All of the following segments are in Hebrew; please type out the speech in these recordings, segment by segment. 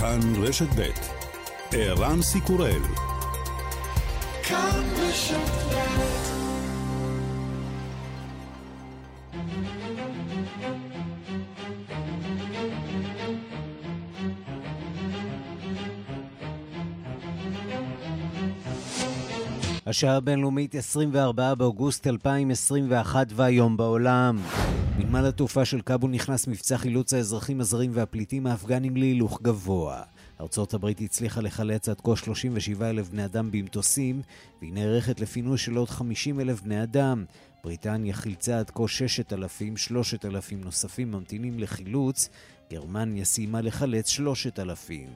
כאן רשת ב' ערן סיקורל כאן רשת השעה הבינלאומית 24 באוגוסט 2021 והיום בעולם. בנמל התעופה של כבול נכנס מבצע חילוץ האזרחים הזרים והפליטים האפגנים להילוך גבוה. ארצות הברית הצליחה לחלץ עד כה 37 אלף בני אדם במטוסים, והיא נערכת לפינוי של עוד 50 אלף בני אדם. בריטניה חילצה עד כה 6,000, 3,000 נוספים ממתינים לחילוץ, גרמניה סיימה לחלץ 3,000.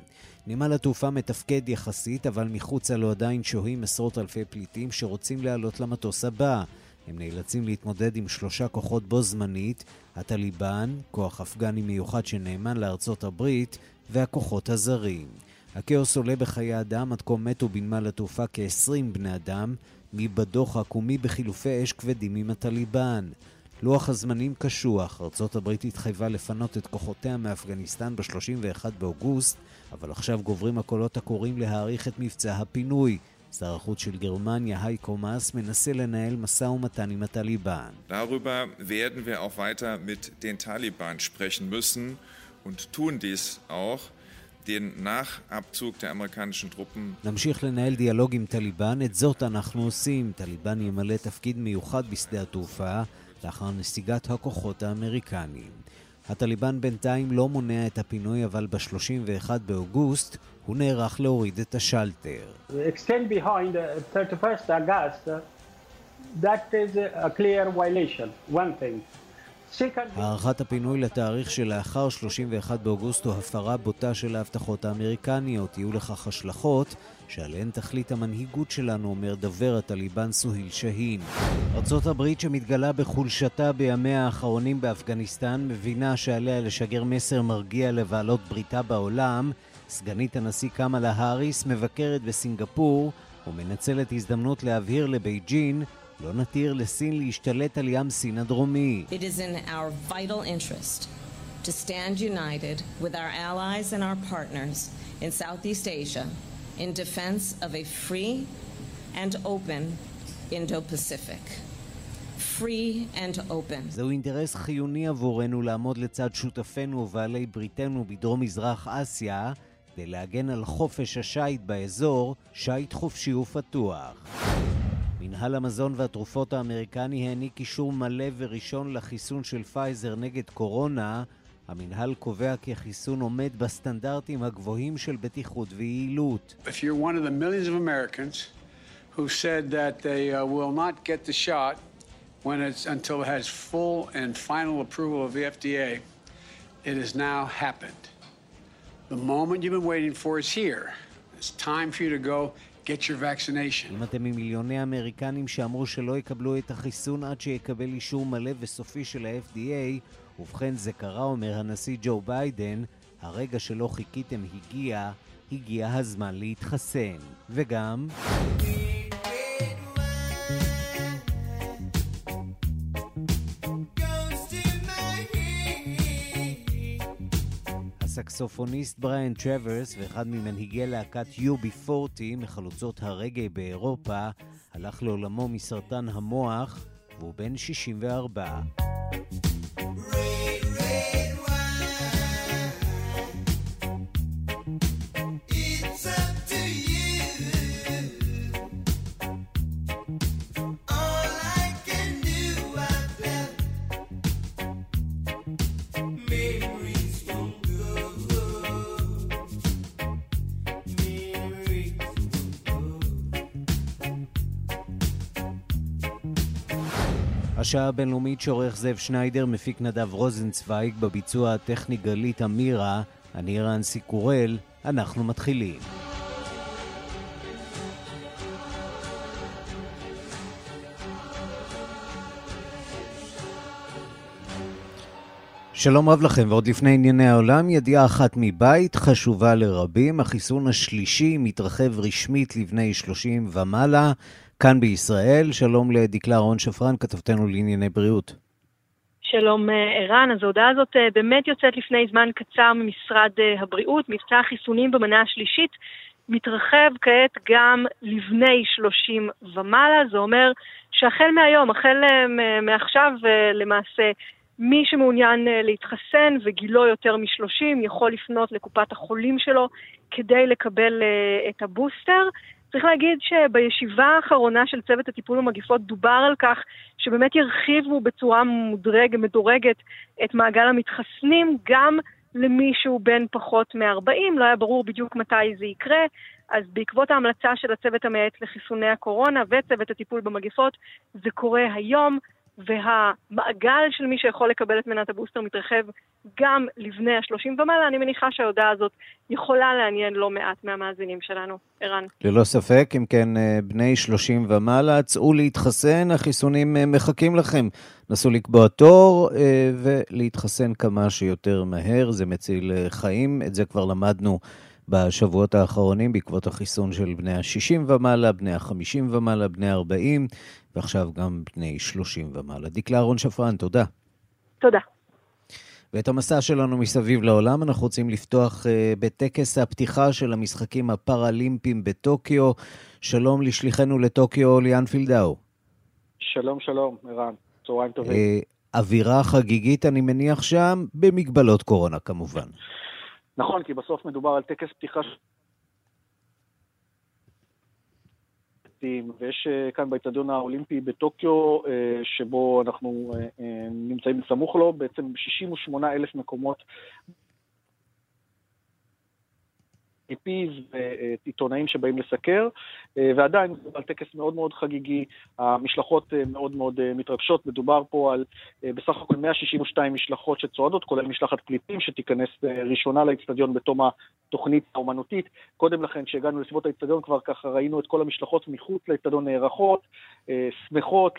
נמל התעופה מתפקד יחסית, אבל מחוצה לו עדיין שוהים עשרות אלפי פליטים שרוצים לעלות למטוס הבא. הם נאלצים להתמודד עם שלושה כוחות בו זמנית, הטליבן, כוח אפגני מיוחד שנאמן לארצות הברית, והכוחות הזרים. הכאוס עולה בחיי אדם, עד כה מתו בנמל התעופה כ-20 בני אדם, מי בדוחק ומי בחילופי אש כבדים עם הטליבן. לוח הזמנים קשוח, ארצות הברית התחייבה לפנות את כוחותיה מאפגניסטן ב-31 באוגוסט, אבל עכשיו גוברים הקולות הקוראים להאריך את מבצע הפינוי. שר החוץ של גרמניה, הייקו מאס, מנסה לנהל משא ומתן עם הטליבן. Darüber werden wir auch weiter mit den Taliban sprechen müssen und tun dies auch. den Nachabzug der amerikanischen Truppen. נמשיך לנהל דיאלוג עם טליבן, את זאת אנחנו עושים. טליבן ימלא תפקיד מיוחד בשדה התעופה לאחר נסיגת הכוחות האמריקניים. הטליבן בינתיים לא מונע את הפינוי, אבל ב-31 באוגוסט הוא נערך להוריד את השלטר. הארכת הפינוי לתאריך שלאחר 31 באוגוסט הוא הפרה בוטה של ההבטחות האמריקניות. יהיו לכך השלכות שעליהן תכלית המנהיגות שלנו, אומר דובר הטליבן סוהיל שהין. ארצות הברית שמתגלה בחולשתה בימיה האחרונים באפגניסטן מבינה שעליה לשגר מסר מרגיע לבעלות בריתה בעולם. סגנית הנשיא קמאלה האריס מבקרת בסינגפור ומנצלת הזדמנות להבהיר לבייג'ין לא נתיר לסין להשתלט על ים סין הדרומי. It is in our vital interest to stand united with our allies and our partners in Southeast Asia in defense of a free and open Indo-Pacific. free and open. זהו אינטרס חיוני עבורנו לעמוד לצד שותפינו ובעלי בריתנו בדרום-מזרח אסיה כדי להגן על חופש השיט באזור, שיט חופשי ופתוח. מנהל המזון והתרופות האמריקני העניק אישור מלא וראשון לחיסון של פייזר נגד קורונה, המנהל קובע כי החיסון עומד בסטנדרטים הגבוהים של בטיחות ויעילות. Who said that they uh, will not get the shot when it's until it has full and final approval of the FDA, it has now happened. The moment you've been waiting for is here. It's time for you to go get your vaccination. אם אתם ממיליוני האמריקנים שאמרו שלא יקבלו את החיסון עד שיקבל אישור מלא וסופי של ה-FDA, ובכן זה קרה, אומר הנשיא ג'ו ביידן, הרגע שלא חיכיתם הגיע, הגיע הזמן להתחסן. וגם... הסקסופוניסט בריאן טרוורס ואחד ממנהיגי להקת UB40 מחלוצות הרגעי באירופה הלך לעולמו מסרטן המוח והוא בן 64. השעה הבינלאומית שעורך זאב שניידר, מפיק נדב רוזנצוויג, בביצוע הטכני גלית אמירה, אני רנסי קורל, אנחנו מתחילים. שלום רב לכם, ועוד לפני ענייני העולם, ידיעה אחת מבית חשובה לרבים, החיסון השלישי מתרחב רשמית לבני 30 ומעלה. כאן בישראל. שלום לדקלה רון שפרן, כתבתנו לענייני בריאות. שלום ערן, אז ההודעה הזאת באמת יוצאת לפני זמן קצר ממשרד הבריאות, מבצע החיסונים במנה השלישית מתרחב כעת גם לבני 30 ומעלה, זה אומר שהחל מהיום, החל מעכשיו למעשה, מי שמעוניין להתחסן וגילו יותר מ-30 יכול לפנות לקופת החולים שלו כדי לקבל את הבוסטר. צריך להגיד שבישיבה האחרונה של צוות הטיפול במגיפות דובר על כך שבאמת ירחיבו בצורה מודרג, מדורגת את מעגל המתחסנים גם למי שהוא בן פחות מ-40, לא היה ברור בדיוק מתי זה יקרה, אז בעקבות ההמלצה של הצוות המייעץ לחיסוני הקורונה וצוות הטיפול במגיפות, זה קורה היום. והמעגל של מי שיכול לקבל את מנת הבוסטר מתרחב גם לבני השלושים ומעלה, אני מניחה שההודעה הזאת יכולה לעניין לא מעט מהמאזינים שלנו. ערן. ללא ספק, אם כן, אה, בני שלושים ומעלה, צאו להתחסן, החיסונים אה, מחכים לכם. נסו לקבוע תור אה, ולהתחסן כמה שיותר מהר, זה מציל חיים, את זה כבר למדנו. בשבועות האחרונים בעקבות החיסון של בני ה-60 ומעלה, בני ה-50 ומעלה, בני ה-40, ועכשיו גם בני 30 ומעלה. דקלה אהרון שפרן, תודה. תודה. ואת המסע שלנו מסביב לעולם אנחנו רוצים לפתוח uh, בטקס הפתיחה של המשחקים הפראלימפיים בטוקיו. שלום לשליחנו לטוקיו, ליאן פילדאו. שלום, שלום, ערן. צהריים טובים. Uh, אווירה חגיגית, אני מניח שם, במגבלות קורונה כמובן. נכון, כי בסוף מדובר על טקס פתיחה ויש אה, כאן באיצטדיון האולימפי בטוקיו, אה, שבו אנחנו אה, נמצאים בסמוך לו, בעצם 68 אלף מקומות VPs ועיתונאים שבאים לסקר, אה, ועדיין על טקס מאוד מאוד חגיגי, המשלחות אה, מאוד מאוד אה, מתרגשות, מדובר פה על בסך הכל 162 משלחות שצועדות, כולל משלחת פליטים שתיכנס ראשונה לאיצטדיון בתום התוכנית האומנותית. קודם לכן, כשהגענו לסביבות האיצטדיון, כבר ככה ראינו את כל המשלחות מחוץ לאיצטדיון נערכות, שמחות,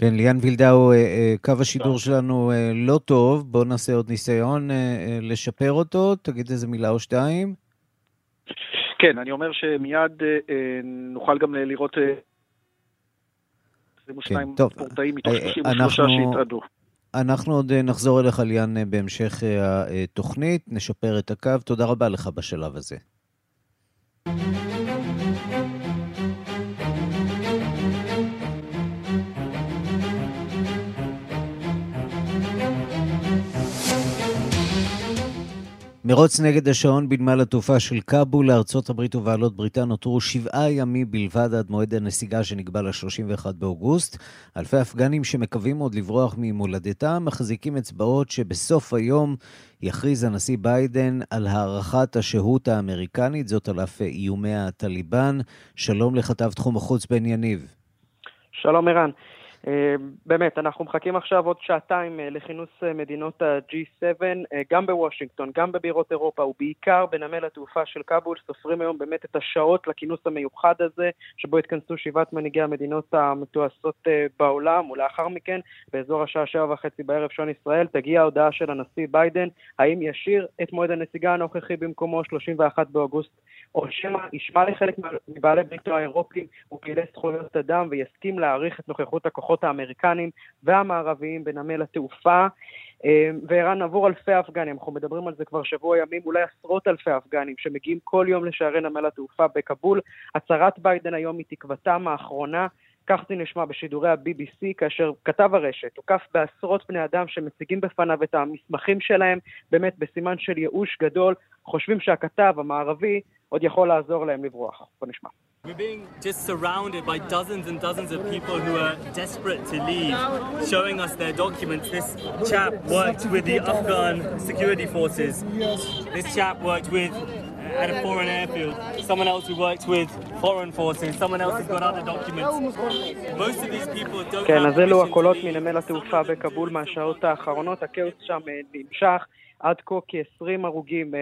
כן, ליאן וילדאו, אה, אה, קו השידור שלנו אה, לא טוב, בואו נעשה עוד ניסיון לשפר אותו, תגיד איזה מילה או שתיים. כן, אני אומר שמיד נוכל גם לראות 22 כן, ספורטאים מתוך 33 שהתאדו. אנחנו עוד נחזור אליך, ליאן, בהמשך התוכנית, נשפר את הקו. תודה רבה לך בשלב הזה. מרוץ נגד השעון בנמל התעופה של כבול לארצות הברית ובעלות בריתה נותרו שבעה ימים בלבד עד מועד הנסיגה שנקבע ל-31 באוגוסט. אלפי אפגנים שמקווים עוד לברוח ממולדתם מחזיקים אצבעות שבסוף היום יכריז הנשיא ביידן על הארכת השהות האמריקנית, זאת על אף איומי הטליבן. שלום לכתב תחום החוץ בן יניב. שלום ערן. אה, באמת, אנחנו מחכים עכשיו עוד שעתיים אה, לכינוס אה, מדינות ה-G7, גם בוושינגטון, גם בבירות אירופה, ובעיקר בנמל התעופה של כבול, סופרים היום באמת את השעות לכינוס המיוחד הזה, שבו התכנסו שבעת מנהיגי המדינות המתועשות בעולם, ולאחר מכן, באזור השעה שבע וחצי בערב שעון ישראל, תגיע ההודעה של הנשיא ביידן, האם ישיר את מועד הנסיגה הנוכחי במקומו 31 באוגוסט, או שמא ישמע לחלק מבעלי בריתו האירופים ופעילי זכויות אדם ויסכים להאריך את נוכחות הכוחות הכוחות האמריקנים והמערביים בנמל התעופה. אה, וערן עבור אלפי אפגנים, אנחנו מדברים על זה כבר שבוע ימים, אולי עשרות אלפי אפגנים שמגיעים כל יום לשערי נמל התעופה בכבול. הצהרת ביידן היום היא תקוותם האחרונה. כך זה נשמע בשידורי ה-BBC, כאשר כתב הרשת הוקף בעשרות בני אדם שמציגים בפניו את המסמכים שלהם, באמת בסימן של ייאוש גדול, חושבים שהכתב המערבי עוד יכול לעזור להם לברוח. בוא נשמע. We're being just surrounded by dozens and dozens of people who are desperate to leave, showing us their documents. This chap worked with the Afghan security forces. This chap worked with at a foreign airfield. Someone else who worked with foreign forces. Someone else who's got other documents. Most of these people don't כן, אז אלו הקולות מנמל התעופה בכבול מהשעות האחרונות. הכאוס שם נמשך. עד כה כ-20 הרוגים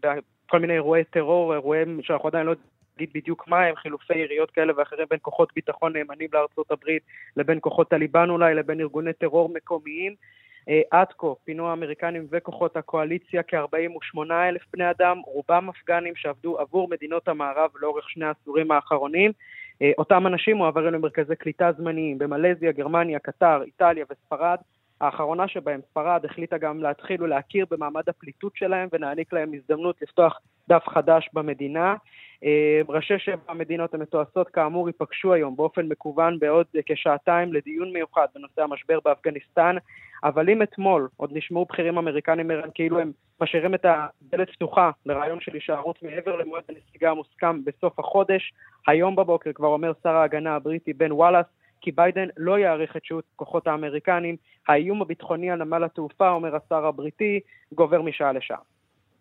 בכל מיני אירועי טרור, אירועים שאנחנו עדיין לא נגיד בדיוק מה הם, חילופי יריות כאלה ואחרים בין כוחות ביטחון נאמנים לארצות הברית לבין כוחות טליבן אולי, לבין ארגוני טרור מקומיים. אה, עד כה פינו האמריקנים וכוחות הקואליציה כ-48 אלף בני אדם, רובם אפגנים שעבדו עבור מדינות המערב לאורך שני העשורים האחרונים. אותם אנשים מועברים למרכזי קליטה זמניים במלזיה, גרמניה, קטר, איטליה וספרד. האחרונה שבהם, ספרד, החליטה גם להתחיל ולהכיר במעמד הפליטות שלהם ונעניק להם הזדמנות לפתוח דף חדש במדינה. אה, ראשי שבע המדינות המתועשות כאמור ייפגשו היום באופן מקוון בעוד כשעתיים לדיון מיוחד בנושא המשבר באפגניסטן, אבל אם אתמול עוד נשמעו בכירים אמריקנים כאילו הם משאירים את הדלת פתוחה לרעיון של הישארות מעבר למועד הנסיגה המוסכם בסוף החודש, היום בבוקר כבר אומר שר ההגנה הבריטי בן וואלאס כי ביידן לא יאריך את שהות כוחות האמריקנים. האיום הביטחוני על נמל התעופה, אומר השר הבריטי, גובר משעה לשעה.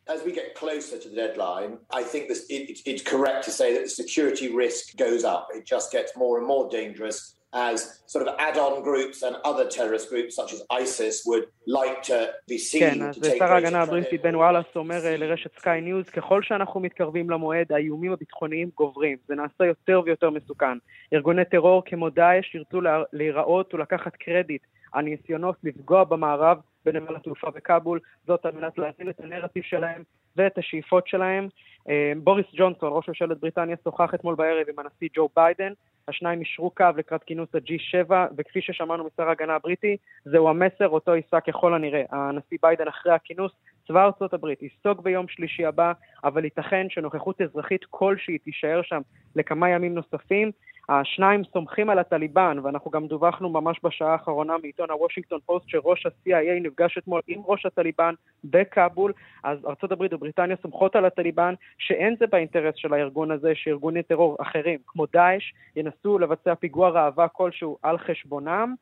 As we get closer to the deadline, I think this, it, it's correct to say that the security risk goes up. It just gets more and more dangerous as sort of add-on groups and other terrorist groups such as ISIS would like to be seen כן, אז שר ההגנה הבריטי בן וואלאס אומר לרשת סקאי ניוז, ככל שאנחנו מתקרבים למועד, האיומים הביטחוניים גוברים. זה נעשה יותר ויותר מסוכן. ארגוני טרור כמו דאעש ירצו להיראות ולקחת קרדיט על ניסיונות לפגוע במערב בנמל התעופה בכאבול, זאת על מנת להזין את הנרטיב שלהם ואת השאיפות שלהם. אה, בוריס ג'ונסון, ראש ממשלת בריטניה, שוחח אתמול בערב עם הנשיא ג'ו ביידן. השניים אישרו קו לקראת כינוס ה-G7, וכפי ששמענו משר ההגנה הבריטי, זהו המסר אותו יישא ככל הנראה. הנשיא ביידן אחרי הכינוס, צבא ארצות הברית ייסוג ביום שלישי הבא, אבל ייתכן שנוכחות אזרחית כלשהי תישאר שם לכמה ימים נוספים. השניים סומכים על הטליבן, ואנחנו גם דווחנו ממש בשעה האחרונה מעיתון הוושינגטון פוסט שראש ה-CIA נפגש אתמול עם ראש הטליבן בכאבול, אז ארה"ב ובריטניה סומכות על הטליבן שאין זה באינטרס של הארגון הזה שארגוני טרור אחרים, כמו דאעש, ינסו לבצע פיגוע ראווה כלשהו על חשבונם.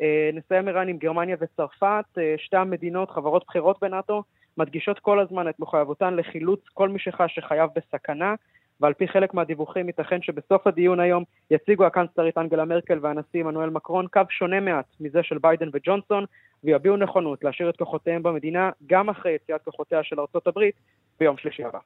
אה, נסיים איראן עם גרמניה וצרפת, אה, שתי המדינות, חברות בכירות בנאט"ו, מדגישות כל הזמן את מחויבותן לחילוץ כל מי שחש שחייו בסכנה. ועל פי חלק מהדיווחים ייתכן שבסוף הדיון היום יציגו הקנצלרית אנגלה מרקל והנשיא עמנואל מקרון קו שונה מעט מזה של ביידן וג'ונסון, ויביעו נכונות להשאיר את כוחותיהם במדינה גם אחרי יציאת כוחותיה של ארצות הברית ביום שלישי הבא.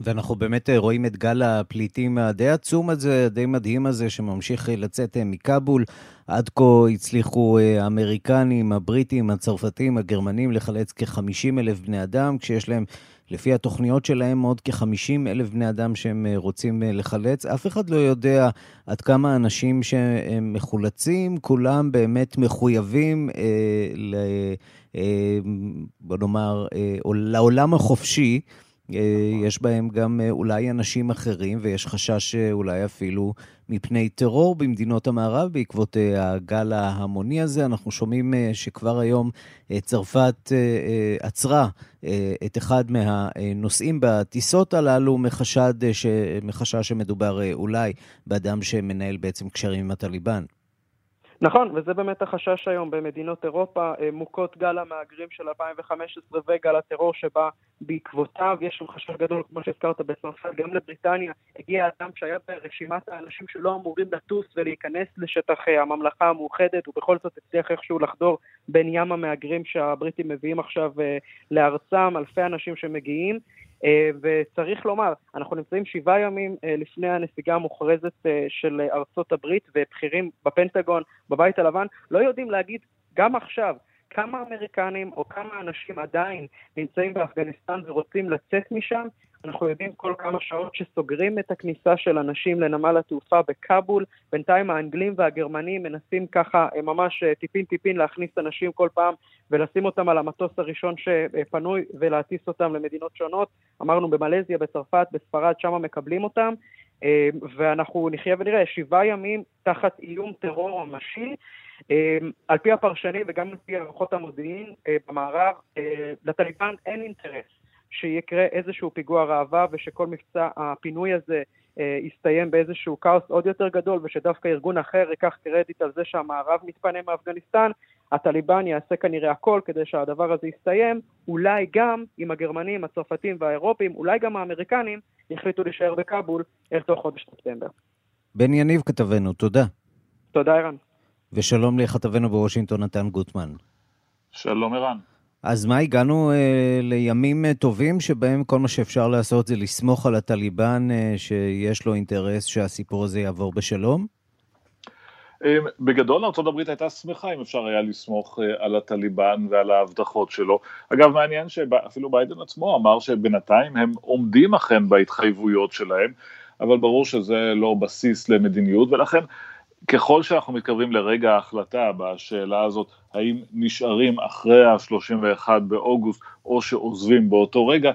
ואנחנו באמת אה, רואים את גל הפליטים הדי עצום הזה, די מדהים הזה, שממשיך אה, לצאת אה, מכאבול. עד כה הצליחו האמריקנים, הבריטים, הצרפתים, הגרמנים לחלץ כ-50 אלף בני אדם, כשיש להם, לפי התוכניות שלהם, עוד כ-50 אלף בני אדם שהם רוצים לחלץ. אף אחד לא יודע עד כמה אנשים שהם מחולצים, כולם באמת מחויבים אה, ל... אה, בוא נאמר, אה, לעולם החופשי. אה, יש בהם גם אה, אולי אנשים אחרים, ויש חשש אה, אולי אפילו מפני טרור במדינות המערב בעקבות הגל ההמוני הזה. אנחנו שומעים שכבר היום צרפת עצרה את אחד מהנוסעים בטיסות הללו מחשד, מחשש שמדובר אולי באדם שמנהל בעצם קשרים עם הטליבן. נכון, וזה באמת החשש היום במדינות אירופה, אה, מוכות גל המהגרים של 2015 וגל הטרור שבא בעקבותיו. יש שם חשש גדול, כמו שהזכרת, בצרפת, גם לבריטניה הגיע אדם שהיה ברשימת האנשים שלא אמורים לטוס ולהיכנס לשטח אה, הממלכה המאוחדת, ובכל זאת הצליח איכשהו לחדור בין ים המהגרים שהבריטים מביאים עכשיו אה, לארצם, אלפי אנשים שמגיעים. אה, וצריך לומר, אנחנו נמצאים שבעה ימים אה, לפני הנסיגה המוכרזת אה, של ארצות הברית, ובכירים בפנטגון, בבית הלבן, לא יודעים להגיד גם עכשיו כמה אמריקנים או כמה אנשים עדיין נמצאים באפגניסטן ורוצים לצאת משם, אנחנו יודעים כל כמה שעות שסוגרים את הכניסה של אנשים לנמל התעופה בכאבול. בינתיים האנגלים והגרמנים מנסים ככה אה, ממש אה, טיפין טיפין להכניס אנשים כל פעם ולשים אותם על המטוס הראשון שפנוי ולהטיס אותם למדינות שונות. אמרנו במלזיה, בצרפת, בספרד, שם מקבלים אותם. אה, ואנחנו נחיה ונראה שבעה ימים תחת איום טרור ממשי. על פי הפרשנים וגם על פי הערכות המודיעין במערב, לטליבן אין אינטרס שיקרה איזשהו פיגוע ראווה ושכל מבצע הפינוי הזה אה, יסתיים באיזשהו כאוס עוד יותר גדול ושדווקא ארגון אחר ייקח קרדיט על זה שהמערב מתפנה מאפגניסטן, הטליבן יעשה כנראה הכל כדי שהדבר הזה יסתיים, אולי גם אם הגרמנים, הצרפתים והאירופים, אולי גם האמריקנים, יחליטו להישאר בכאבול אל תוך חודש ספטמבר. בן יניב כתבנו, תודה. תודה ערן. ושלום לכתבנו בוושינגטון נתן גוטמן. שלום ערן. אז מה, הגענו אה, לימים אה, טובים שבהם כל מה שאפשר לעשות זה לסמוך על הטליבן אה, שיש לו אינטרס שהסיפור הזה יעבור בשלום? אה, בגדול ארה"ב הייתה שמחה אם אפשר היה לסמוך אה, על הטליבן ועל ההבטחות שלו. אגב, מעניין שאפילו ביידן עצמו אמר שבינתיים הם עומדים אכן בהתחייבויות שלהם. אבל ברור שזה לא בסיס למדיניות, ולכן ככל שאנחנו מתקרבים לרגע ההחלטה בשאלה הזאת, האם נשארים אחרי ה-31 באוגוסט או שעוזבים באותו רגע,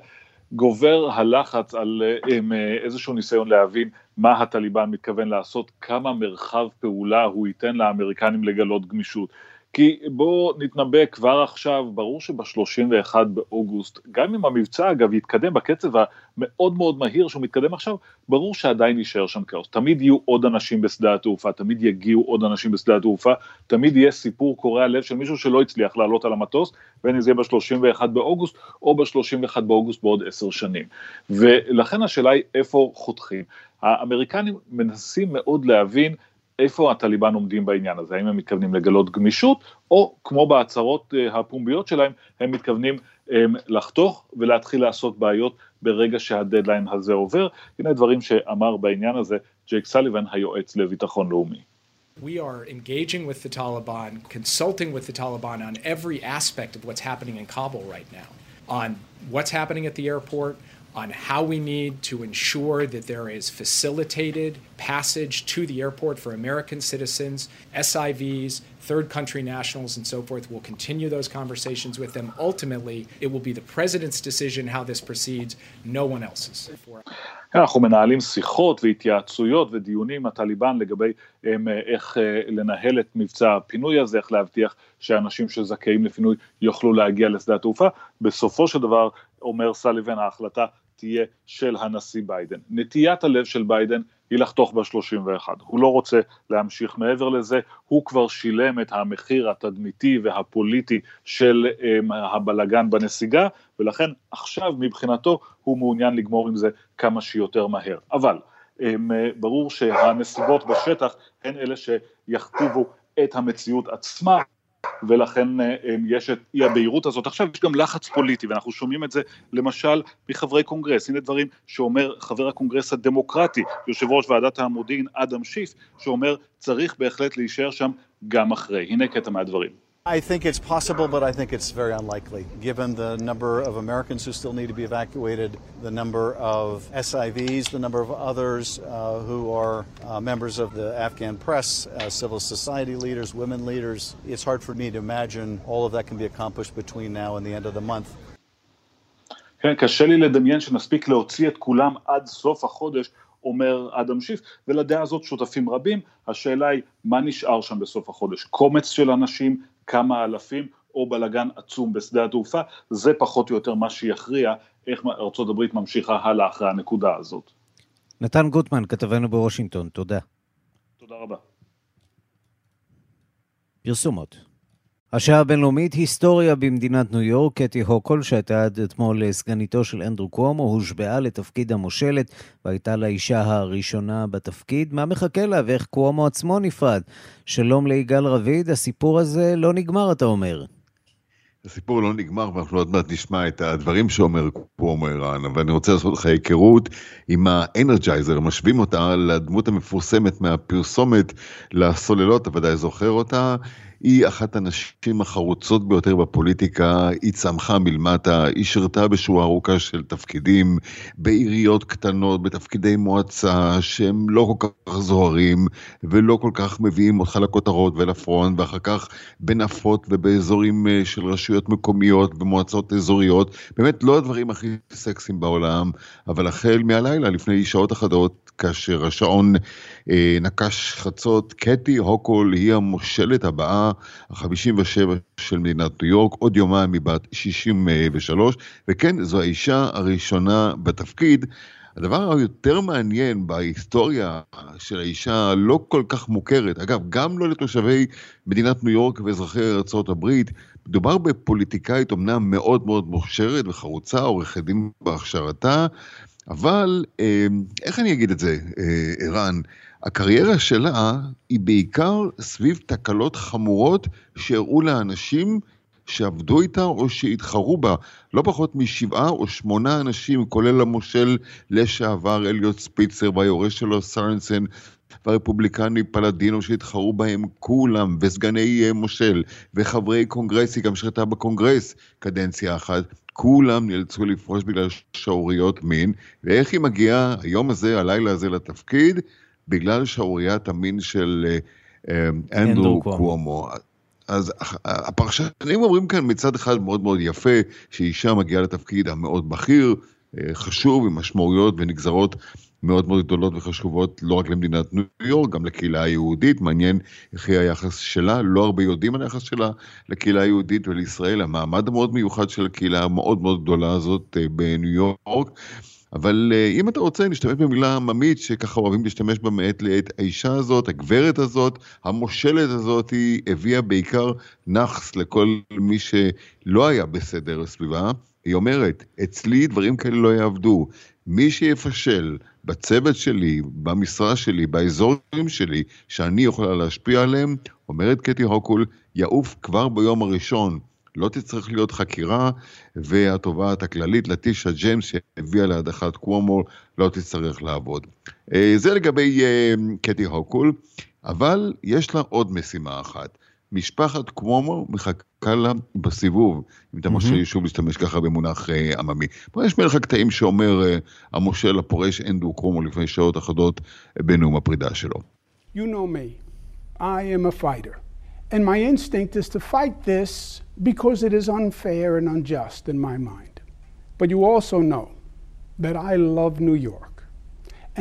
גובר הלחץ על אה, איזשהו ניסיון להבין מה הטליבן מתכוון לעשות, כמה מרחב פעולה הוא ייתן לאמריקנים לגלות גמישות. כי בואו נתנבא כבר עכשיו, ברור שב-31 באוגוסט, גם אם המבצע אגב יתקדם בקצב המאוד מאוד מהיר שהוא מתקדם עכשיו, ברור שעדיין יישאר שם כאוס. תמיד יהיו עוד אנשים בשדה התעופה, תמיד יגיעו עוד אנשים בשדה התעופה, תמיד יהיה סיפור קורע לב של מישהו שלא הצליח לעלות על המטוס, בין אם זה יהיה ב-31 באוגוסט או ב-31 באוגוסט בעוד עשר שנים. ולכן השאלה היא איפה חותכים. האמריקנים מנסים מאוד להבין איפה הטליבן עומדים בעניין הזה, האם הם מתכוונים לגלות גמישות, או כמו בהצהרות אה, הפומביות שלהם, הם מתכוונים הם, לחתוך ולהתחיל לעשות בעיות ברגע שהדדליין הזה עובר. הנה דברים שאמר בעניין הזה ג'ייק סליבן, היועץ לביטחון לאומי. We are engaging with the Taliban, consulting with the Taliban on every aspect of what's happening in Kabul right now, on what's happening at the airport, on how we need to ensure that there is facilitated passage to the airport for American citizens, SIVs, third country nationals, and so forth. We'll continue those conversations with them. Ultimately, it will be the president's decision how this proceeds, no one else's. אנחנו מנהלים שיחות והתייעצויות ודיונים עם הטליבן לגבי איך לנהל את מבצע הפינוי הזה, איך להבטיח שאנשים שזכאים לפינוי יוכלו להגיע לשדה התעופה. בסופו של דבר, אומר סליבן, ההחלטה תהיה של הנשיא ביידן. נטיית הלב של ביידן היא לחתוך ב-31. הוא לא רוצה להמשיך מעבר לזה, הוא כבר שילם את המחיר התדמיתי והפוליטי של um, הבלגן בנסיגה, ולכן עכשיו מבחינתו הוא מעוניין לגמור עם זה כמה שיותר מהר. אבל um, ברור שהנסיבות בשטח הן אלה שיכתיבו את המציאות עצמה, ולכן אה, יש את אי הבהירות הזאת. עכשיו יש גם לחץ פוליטי, ואנחנו שומעים את זה למשל מחברי קונגרס. הנה דברים שאומר חבר הקונגרס הדמוקרטי, יושב ראש ועדת המודיעין אדם שיף, שאומר צריך בהחלט להישאר שם גם אחרי. הנה קטע מהדברים. I think it's possible, but I think it's very unlikely, given the number of Americans who still need to be evacuated, the number of SIVs, the number of others uh, who are uh, members of the Afghan press, uh, civil society leaders, women leaders. It's hard for me to imagine all of that can be accomplished between now and the end of the month. כן, קשה לי לדמיין שנספיק להוציא את כולם עד סוף החודש, אומר אדם שיף, ולדעה הזאת שותפים רבים. השאלה היא, מה נשאר שם בסוף החודש? קומץ של אנשים, כמה אלפים או בלאגן עצום בשדה התעופה, זה פחות או יותר מה שיכריע איך ארה"ב ממשיכה הלאה אחרי הנקודה הזאת. נתן גוטמן, כתבנו בוושינגטון, תודה. תודה רבה. פרסומות. השעה הבינלאומית, היסטוריה במדינת ניו יורק, קטי הוקול, שהייתה עד אתמול סגניתו של אנדרו קוומו, הושבעה לתפקיד המושלת והייתה לאישה הראשונה בתפקיד. מה מחכה לה ואיך קוומו עצמו נפרד? שלום ליגאל רביד, הסיפור הזה לא נגמר, אתה אומר. הסיפור לא נגמר, ואנחנו עוד מעט נשמע את הדברים שאומר קוומו ערן, אבל אני רוצה לעשות לך היכרות עם האנרג'ייזר, משווים אותה לדמות המפורסמת מהפרסומת לסוללות, אתה ודאי זוכר אותה. היא אחת הנשים החרוצות ביותר בפוליטיקה, היא צמחה מלמטה, היא שירתה בשורה ארוכה של תפקידים בעיריות קטנות, בתפקידי מועצה שהם לא כל כך זוהרים ולא כל כך מביאים אותך לכותרות ולפרונט, ואחר כך בנפות ובאזורים אה, של רשויות מקומיות ומועצות אזוריות, באמת לא הדברים הכי סקסיים בעולם, אבל החל מהלילה, לפני שעות אחדות, כאשר השעון אה, נקש חצות, קטי הוקול היא המושלת הבאה ה-57 של מדינת ניו יורק, עוד יומיים מבת 63, וכן, זו האישה הראשונה בתפקיד. הדבר היותר מעניין בהיסטוריה של האישה הלא כל כך מוכרת, אגב, גם לא לתושבי מדינת ניו יורק ואזרחי הברית, מדובר בפוליטיקאית אומנם מאוד מאוד מוכשרת וחרוצה, עורכת דין בהכשרתה, אבל אה, איך אני אגיד את זה, אה, ערן? הקריירה שלה היא בעיקר סביב תקלות חמורות שהראו לאנשים שעבדו איתה או שהתחרו בה. לא פחות משבעה או שמונה אנשים, כולל המושל לשעבר אליוט ספיצר והיורש שלו סרנסן והרפובליקני פלדינו שהתחרו בהם כולם, וסגני אה, מושל, וחברי קונגרס, היא גם שרתה בקונגרס קדנציה אחת, כולם נאלצו לפרוש בגלל שעוריות מין, ואיך היא מגיעה היום הזה, הלילה הזה לתפקיד? בגלל שעוריית המין של אה, אה, אנדרו קוומו. אז הפרשנים אומרים כאן מצד אחד מאוד מאוד יפה, שאישה מגיעה לתפקיד המאוד בכיר, חשוב, עם משמעויות ונגזרות מאוד מאוד גדולות וחשובות לא רק למדינת ניו יורק, גם לקהילה היהודית, מעניין איך יהיה היחס שלה, לא הרבה יודעים על היחס שלה לקהילה היהודית ולישראל, המעמד המאוד מיוחד של הקהילה המאוד מאוד גדולה הזאת אה, בניו יורק. אבל אה, אם אתה רוצה, נשתמש במילה עממית שככה אוהבים להשתמש בה מעת לעת. האישה הזאת, הגברת הזאת, המושלת הזאת, היא הביאה בעיקר נאחס לכל מי שלא היה בסדר סביבה. היא אומרת, אצלי דברים כאלה לא יעבדו. מי שיפשל בצוות שלי, במשרה שלי, באזורים שלי, שאני יכולה להשפיע עליהם, אומרת קטי הוקול, יעוף כבר ביום הראשון. לא תצטרך להיות חקירה, והתובעת הכללית, לטישה ג'יימס, שהביאה להדחת קוומו, לא תצטרך לעבוד. אה, זה לגבי אה, קטי הוקול, אבל יש לה עוד משימה אחת. משפחת קוומו מחכה לה בסיבוב, אם אתה מרשה לי שוב להשתמש ככה במונח אה, עממי. פה יש מלך הקטעים שאומר אה, המושל הפורש אנדו קוומו לפני שעות אחדות אה, בנאום הפרידה שלו. You know me, I am a fighter. And my instinct is to fight this because it is unfair and unjust in my mind. But you also know that I love New York.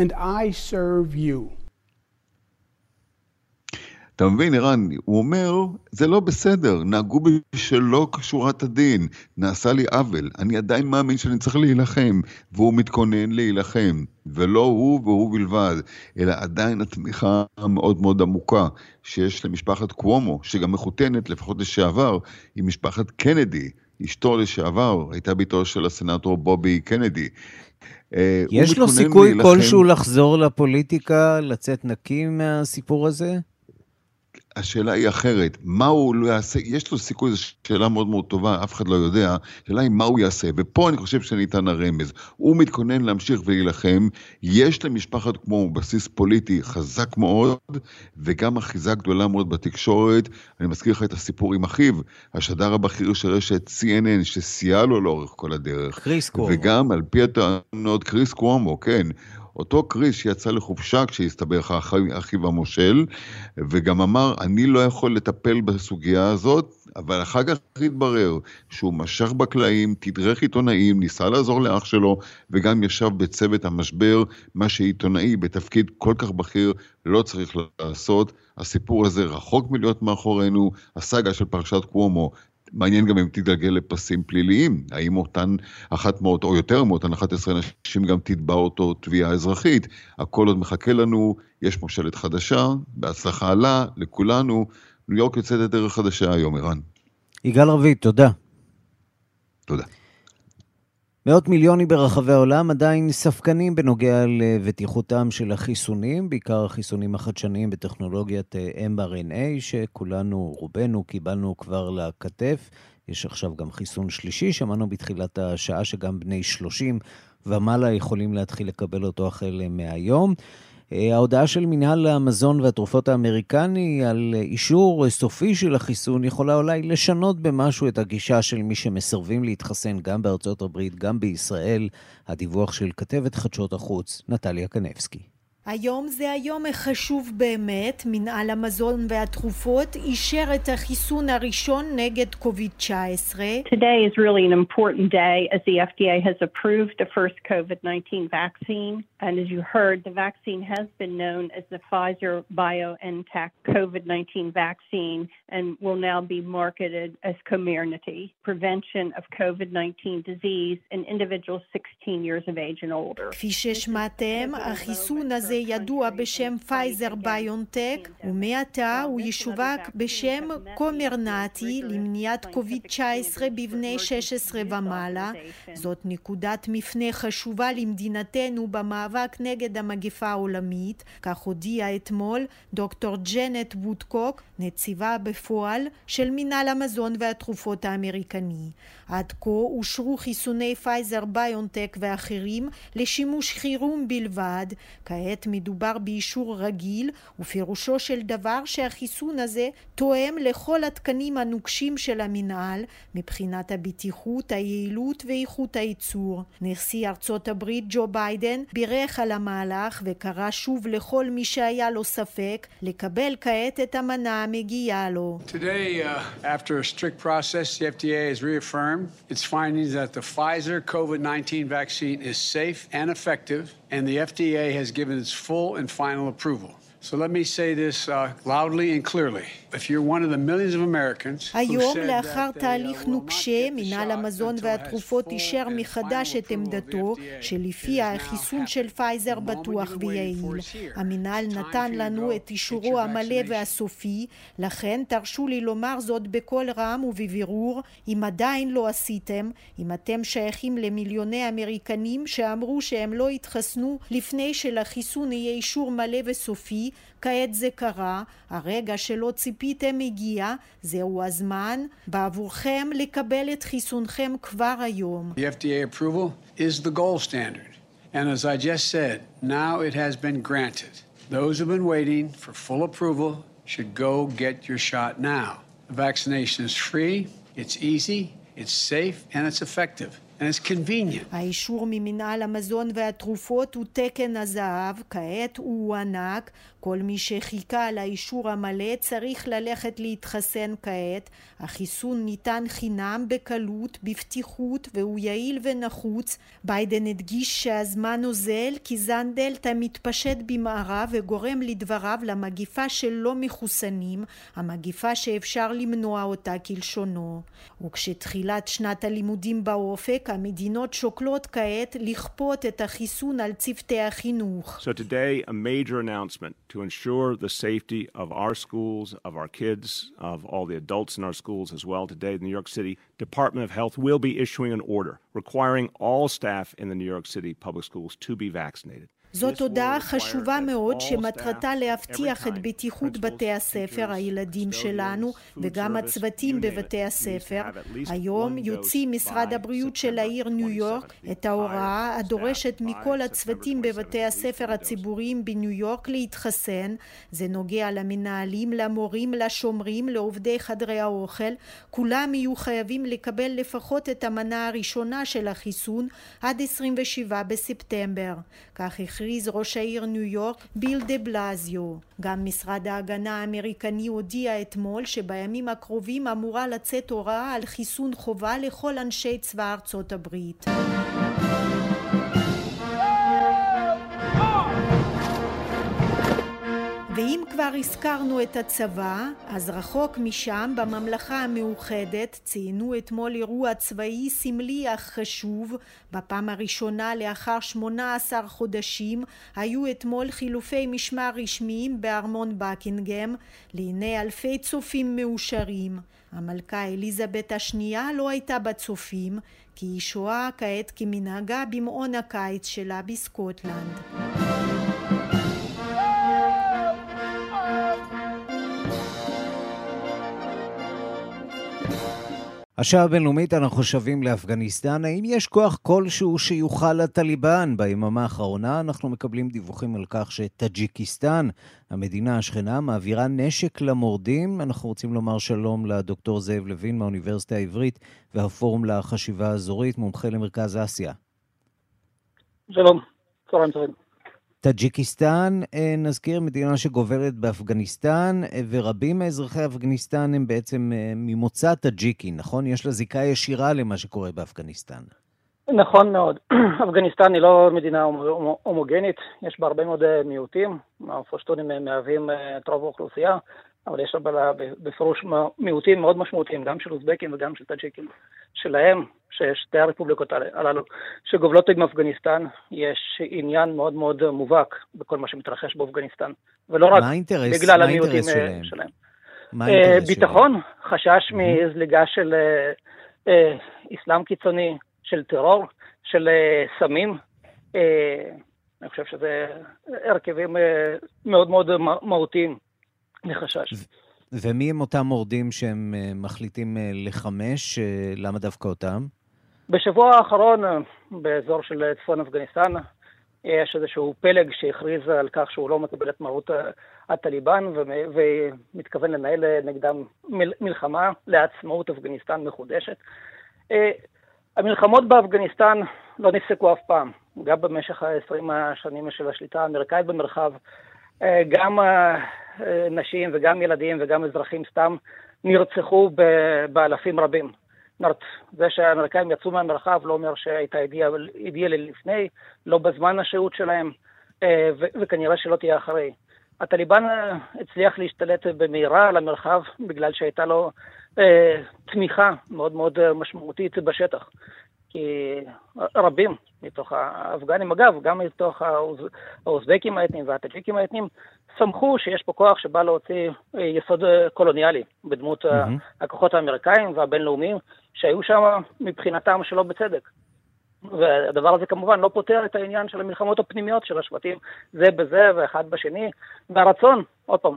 And I serve you. אתה מבין, ערן? הוא אומר, זה לא בסדר, נהגו בי שלא כשורת הדין, נעשה לי עוול, אני עדיין מאמין שאני צריך להילחם, והוא מתכונן להילחם, ולא הוא והוא בלבד, אלא עדיין התמיכה המאוד מאוד עמוקה שיש למשפחת קוומו, שגם מחותנת, לפחות לשעבר, עם משפחת קנדי, אשתו לשעבר, הייתה ביתו של הסנאטור בובי קנדי. אה, יש לו סיכוי להילחם... כלשהו לחזור לפוליטיקה, לצאת נקי מהסיפור הזה? השאלה היא אחרת, מה הוא לא יעשה, יש לו סיכוי, זו שאלה מאוד מאוד טובה, אף אחד לא יודע, השאלה היא מה הוא יעשה, ופה אני חושב שניתן הרמז. הוא מתכונן להמשיך ולהילחם, יש למשפחת כמו בסיס פוליטי חזק מאוד, וגם אחיזה גדולה מאוד בתקשורת. אני מזכיר לך את הסיפור עם אחיו, השדר הבכיר של רשת CNN, שסייע לו לאורך כל הדרך. קריס קוומו. וגם על פי הטענות, קריס קוומו, כן. אותו קריס שיצא לחופשה כשהסתבר לך אחיו המושל, וגם אמר, אני לא יכול לטפל בסוגיה הזאת, אבל אחר כך התברר שהוא משך בקלעים, תדרך עיתונאים, ניסה לעזור לאח שלו, וגם ישב בצוות המשבר, מה שעיתונאי בתפקיד כל כך בכיר לא צריך לעשות. הסיפור הזה רחוק מלהיות מאחורינו, הסאגה של פרשת קוומו מעניין גם אם תתגלגל לפסים פליליים, האם אותן אחת מאות או יותר מאותן 11 נשים גם תתבע אותו תביעה אזרחית. הכל עוד מחכה לנו, יש מושלת חדשה, בהצלחה לה, לכולנו. ניו יורק יוצאת לדרך חדשה היום, ערן. יגאל רביד, תודה. תודה. מאות מיליונים ברחבי העולם עדיין ספקנים בנוגע לבטיחותם של החיסונים, בעיקר החיסונים החדשניים בטכנולוגיית אה, mRNA, שכולנו, רובנו, קיבלנו כבר לכתף. יש עכשיו גם חיסון שלישי, שמענו בתחילת השעה שגם בני 30 ומעלה יכולים להתחיל לקבל אותו החל מהיום. אה, ההודעה של מנהל המזון והתרופות האמריקני על אישור סופי של החיסון יכולה אולי לשנות במשהו את הגישה של מי שמסרבים להתחסן גם בארצות הברית, גם בישראל. הדיווח של כתבת חדשות החוץ, נטליה קנבסקי. היום זה היום החשוב באמת, מנהל המזון והתרופות אישר את החיסון הראשון נגד קוביד-19. Today is really an important day as the FDA has approved the first COVID-19 vaccine. And as you heard, the vaccine has been known as the Pfizer BioNTech COVID-19 vaccine and will now be marketed as Comirnaty, prevention of COVID-19 disease in individuals 16 years of age and older. כפי ששמעתם, החיסון הזה הזה ידוע בשם פייזר ביונטק, ומעתה הוא ישווק בשם קומרנטי למניעת קוביד-19 בבני 16 ומעלה. זאת נקודת מפנה חשובה למדינתנו במאבק נגד המגפה העולמית, כך הודיעה אתמול דוקטור ג'נט וודקוק, נציבה בפועל של מינהל המזון והתרופות האמריקני. עד כה אושרו חיסוני פייזר ביונטק ואחרים לשימוש חירום בלבד. כעת מדובר באישור רגיל, ופירושו של דבר שהחיסון הזה תואם לכל התקנים הנוקשים של המינהל מבחינת הבטיחות, היעילות ואיכות הייצור. נשיא ארצות הברית ג'ו ביידן בירך על המהלך וקרא שוב לכל מי שהיה לו ספק לקבל כעת את המנה המגיעה לו. Today, uh, after a strict process, the FDA has reaffirmed its findings that the Pfizer COVID 19 vaccine is safe and effective, and the FDA has given its full and final approval. So let me say this uh, loudly and clearly. If you're one of the millions of Americans היום, לאחר תהליך נוקשה, מינהל המזון והתרופות אישר מחדש את עמדתו, שלפיה החיסון של פייזר בטוח ויעיל. המינהל נתן לנו את אישורו המלא והסופי, לכן תרשו לי לומר זאת בקול רם ובבירור, אם עדיין לא עשיתם, אם אתם שייכים למיליוני אמריקנים שאמרו שהם לא התחסנו לפני שלחיסון יהיה אישור מלא וסופי, כעת זה קרה, הרגע שלא ציפיתם הגיע, זהו הזמן בעבורכם לקבל את חיסונכם כבר היום. The FDA approval is the gold standard. And as I just said, now it has been granted. Those who've been waiting for full approval should go get your shot now. The vaccination is free, it's easy, it's safe, and it's effective. And it's convenient. האישור ממנהל המזון והתרופות הוא תקן הזהב, כעת הוא הוענק, כל מי שחיכה לאישור המלא צריך ללכת להתחסן כעת. החיסון ניתן חינם בקלות, בפתיחות, והוא יעיל ונחוץ. ביידן הדגיש שהזמן אוזל כי זן דלתא מתפשט במערב וגורם לדבריו למגיפה של לא מחוסנים, המגיפה שאפשר למנוע אותה כלשונו. וכשתחילת שנת הלימודים באופק, המדינות שוקלות כעת לכפות את החיסון על צוותי החינוך. So today a major announcement to ensure the safety of our schools, of our kids, of all the adults in our schools as well. Today, the New York City Department of Health will be issuing an order requiring all staff in the New York City public schools to be vaccinated. זאת הודעה חשובה מאוד שמטרתה להבטיח את בטיחות בתי הספר, הילדים שלנו וגם הצוותים בבתי הספר. היום יוציא משרד הבריאות של העיר ניו יורק את ההוראה הדורשת מכל הצוותים בבתי הספר הציבוריים בניו יורק להתחסן. זה נוגע למנהלים, למורים, לשומרים, לעובדי חדרי האוכל. כולם יהיו חייבים לקבל לפחות את המנה הראשונה של החיסון עד 27 בספטמבר. כך הכריז ראש העיר ניו יורק ביל דה בלזיו. גם משרד ההגנה האמריקני הודיע אתמול שבימים הקרובים אמורה לצאת הוראה על חיסון חובה לכל אנשי צבא ארצות הברית. ואם כבר הזכרנו את הצבא, אז רחוק משם, בממלכה המאוחדת, ציינו אתמול אירוע צבאי סמלי אך חשוב. בפעם הראשונה לאחר 18 חודשים היו אתמול חילופי משמר רשמיים בארמון בקינגהם, לעיני אלפי צופים מאושרים. המלכה אליזבת השנייה לא הייתה בצופים, כי היא שוהה כעת כמנהגה במעון הקיץ שלה בסקוטלנד. השעה הבינלאומית אנחנו שבים לאפגניסטן. האם יש כוח כלשהו שיוכל לטליבן? ביממה האחרונה אנחנו מקבלים דיווחים על כך שטאג'יקיסטן, המדינה השכנה, מעבירה נשק למורדים. אנחנו רוצים לומר שלום לדוקטור זאב לוין מהאוניברסיטה העברית והפורום לחשיבה האזורית, מומחה למרכז אסיה. שלום, צהריים טובים. טאג'יקיסטן, נזכיר, מדינה שגובלת באפגניסטן, ורבים מאזרחי אפגניסטן הם בעצם ממוצא טאג'יקי, נכון? יש לה זיקה ישירה למה שקורה באפגניסטן. נכון מאוד. אפגניסטן היא לא מדינה הומוגנית, יש בה הרבה מאוד מיעוטים, הפושטונים מהווים את רוב האוכלוסייה, אבל יש לה בפירוש מיעוטים מאוד משמעותיים, גם של אוזבקים וגם של טאג'יקים שלהם, ששתי הרפובליקות הללו שגובלות עם אפגניסטן, יש עניין מאוד מאוד מובהק בכל מה שמתרחש באפגניסטן, ולא רק האינטרס, בגלל המיעוטים שלהם. שלהם. מה האינטרס ביטחון, שלהם? חשש מזליגה של אסלאם קיצוני, של טרור, של סמים. אני חושב שזה הרכבים מאוד מאוד מהותיים לחשש. ומי הם אותם מורדים שהם מחליטים לחמש? למה דווקא אותם? בשבוע האחרון, באזור של צפון אפגניסטן, יש איזשהו פלג שהכריז על כך שהוא לא מקבל את מרות הטליבן ומתכוון לנהל נגדם מלחמה לעצמאות אפגניסטן מחודשת. המלחמות באפגניסטן לא נפסקו אף פעם, גם במשך ה-20 השנים של השליטה האמריקאית במרחב, גם נשים וגם ילדים וגם אזרחים סתם נרצחו באלפים רבים. זה שהאמריקאים יצאו מהמרחב לא אומר שהייתה אידיאלי לפני, לא בזמן השהות שלהם, וכנראה שלא תהיה אחרי. הטליבן הצליח להשתלט במהרה על המרחב בגלל שהייתה לו אה, תמיכה מאוד מאוד משמעותית בשטח. כי רבים מתוך האפגנים, אגב, גם מתוך האוזבקים האתניים והטג'יקים האתניים, סמכו שיש פה כוח שבא להוציא יסוד קולוניאלי בדמות mm-hmm. הכוחות האמריקאים והבינלאומיים שהיו שם מבחינתם שלא בצדק. והדבר הזה כמובן לא פותר את העניין של המלחמות הפנימיות של השבטים זה בזה ואחד בשני, והרצון, עוד פעם,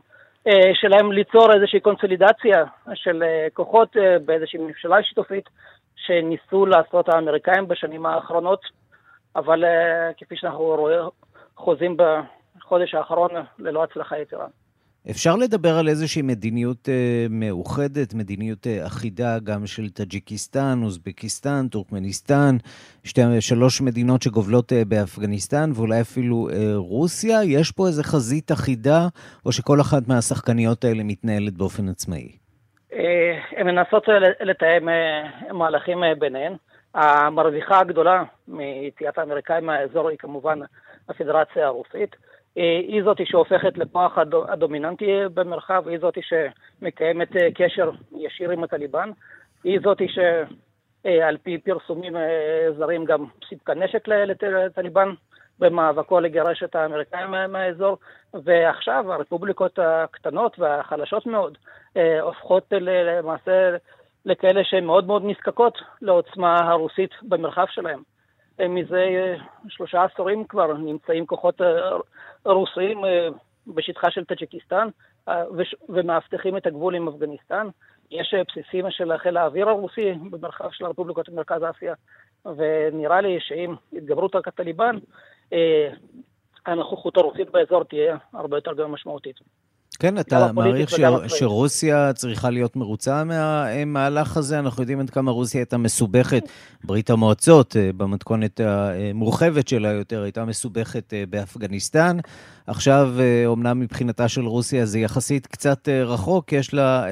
שלהם ליצור איזושהי קונסולידציה של כוחות באיזושהי ממשלה שיתופית שניסו לעשות האמריקאים בשנים האחרונות, אבל כפי שאנחנו חוזים בחודש האחרון ללא הצלחה יתרה. אפשר לדבר על איזושהי מדיניות אה, מאוחדת, מדיניות אה, אחידה גם של טאג'יקיסטן, אוזבקיסטן, טורקמניסטן, שתי, שלוש מדינות שגובלות אה, באפגניסטן ואולי אפילו אה, רוסיה? יש פה איזו חזית אחידה, או שכל אחת מהשחקניות האלה מתנהלת באופן עצמאי? אה, הן מנסות לתאם אה, מהלכים אה, ביניהן. המרוויחה הגדולה מיציאת האמריקאים מהאזור היא כמובן הפדרציה הרוסית. היא זאת שהופכת לכוח הדומיננטי במרחב, היא זאת שמקיימת קשר ישיר עם הטליבן, היא זאת שעל פי פרסומים זרים גם סיפקה נשק לטליבן במאבקו לגרש את האמריקאים מהאזור, ועכשיו הרפובליקות הקטנות והחלשות מאוד הופכות למעשה לכאלה שהן מאוד מאוד נזקקות לעוצמה הרוסית במרחב שלהם. מזה שלושה עשורים כבר נמצאים כוחות רוסיים בשטחה של טאג'יקיסטן ומאבטחים את הגבול עם אפגניסטן. יש בסיסים של חיל האוויר הרוסי במרחב של הרפובליקות במרכז אסיה, ונראה לי שעם התגברות הטליבן, הנוכחות הרוסית באזור תהיה הרבה יותר גם משמעותית. כן, אתה מעריך ש... שרוסיה צריכה להיות מרוצה מהמהלך הזה? אנחנו יודעים עד כמה רוסיה הייתה מסובכת. ברית המועצות, אה, במתכונת המורחבת שלה יותר, הייתה מסובכת אה, באפגניסטן. עכשיו, אומנם אה, מבחינתה של רוסיה זה יחסית קצת רחוק, יש לה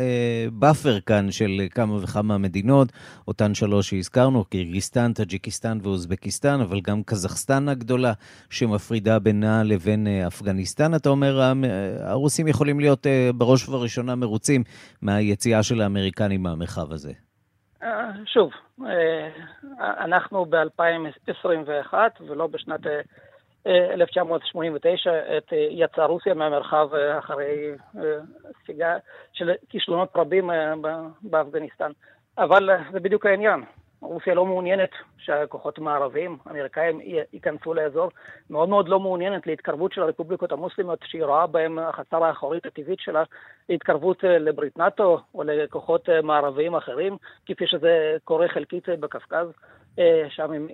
buffer כאן של כמה וכמה מדינות, אותן שלוש שהזכרנו, קירגיסטן, טאג'יקיסטן ואוזבקיסטן, אבל גם קזחסטן הגדולה שמפרידה בינה לבין אפגניסטן. אתה אומר, הרוסים יכולים להיות אה, בראש ובראשונה מרוצים מהיציאה של האמריקנים מהמרחב הזה? שוב, אנחנו ב-2021 ולא בשנת 1989 את, uh, יצאה רוסיה מהמרחב uh, אחרי uh, ספיגה של כישלונות רבים באפגניסטן. אבל זה בדיוק העניין. רוסיה לא מעוניינת שהכוחות המערביים, האמריקאים, ייכנסו לאזור, מאוד מאוד לא מעוניינת להתקרבות של הרפובליקות המוסלמיות, שהיא רואה בהם החצר האחורית הטבעית שלה, להתקרבות אה, לברית נאט"ו או לכוחות אה, מערביים אחרים, כפי שזה קורה חלקית אה, בקווקז. שם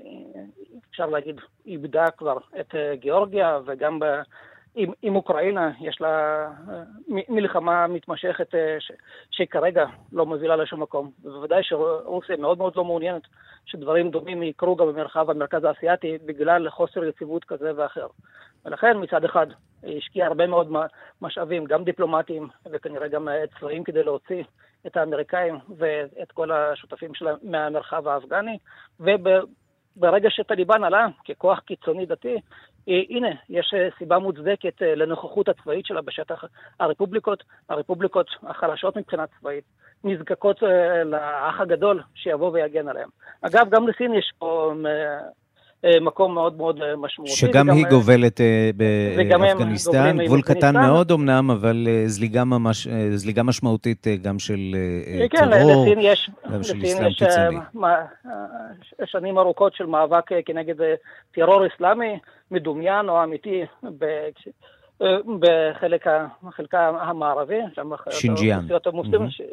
אפשר להגיד, איבדה כבר את גיאורגיה וגם עם, עם אוקראינה יש לה אה, מלחמה מתמשכת אה, ש, שכרגע לא מובילה לשום מקום. ובוודאי שרוסיה מאוד מאוד לא מעוניינת שדברים דומים יקרו גם במרחב המרכז האסייתי בגלל חוסר יציבות כזה ואחר. ולכן מצד אחד היא השקיעה הרבה מאוד משאבים, גם דיפלומטיים וכנראה גם צבאיים כדי להוציא את האמריקאים ואת כל השותפים שלה מהמרחב האפגני, וברגע שטליבן עלה ככוח קיצוני דתי, אה, הנה, יש אה, סיבה מוצדקת אה, לנוכחות הצבאית שלה בשטח הרפובליקות, הרפובליקות החלשות מבחינה צבאית, נזקקות לאח הגדול שיבוא ויגן עליהם. אגב, גם לסין יש פה מקום מאוד מאוד אה, משמעותי. שגם היא גובלת אה, באפגניסטן, גבול קטן מאוד אמנם, אבל זליגה, ממש, זליגה משמעותית גם של כן, טרור, לסין יש, גם של אסלאם קיצוני. שנים ארוכות של מאבק כנגד טרור אסלאמי, מדומיין או אמיתי, בחלק, בחלקה המערבי, שם שינג'יאן.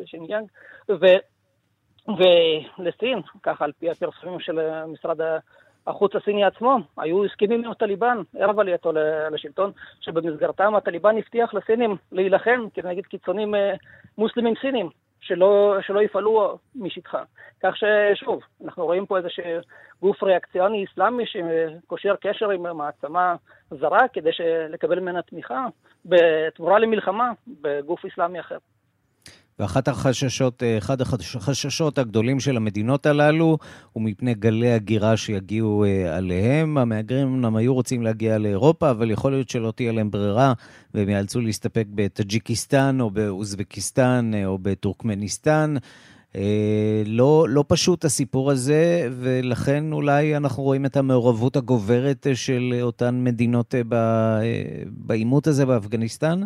שינג'יאנג, ולסין, ככה על פי הפרסומים של משרד החוץ הסיני עצמו, היו הסכמים עם הטליבן, ערב עלייתו לשלטון, שבמסגרתם הטליבן הבטיח לסינים להילחם כנגד קיצונים אה, מוסלמים סינים, שלא, שלא יפעלו משטחה. כך ששוב, אנחנו רואים פה איזה גוף ריאקציוני אסלאמי שקושר קשר עם מעצמה זרה כדי לקבל ממנה תמיכה בתמורה למלחמה בגוף אסלאמי אחר. ואחת החששות, אה, אחד החששות הגדולים של המדינות הללו הוא מפני גלי הגירה שיגיעו אה, עליהם. המהגרים אמנם היו רוצים להגיע לאירופה, אבל יכול להיות שלא תהיה להם ברירה, והם יאלצו להסתפק בטאג'יקיסטן או באוזבקיסטן אה, או בטורקמניסטן. לא, לא פשוט הסיפור הזה, ולכן אולי אנחנו רואים את המעורבות הגוברת של אותן מדינות בעימות הזה באפגניסטן?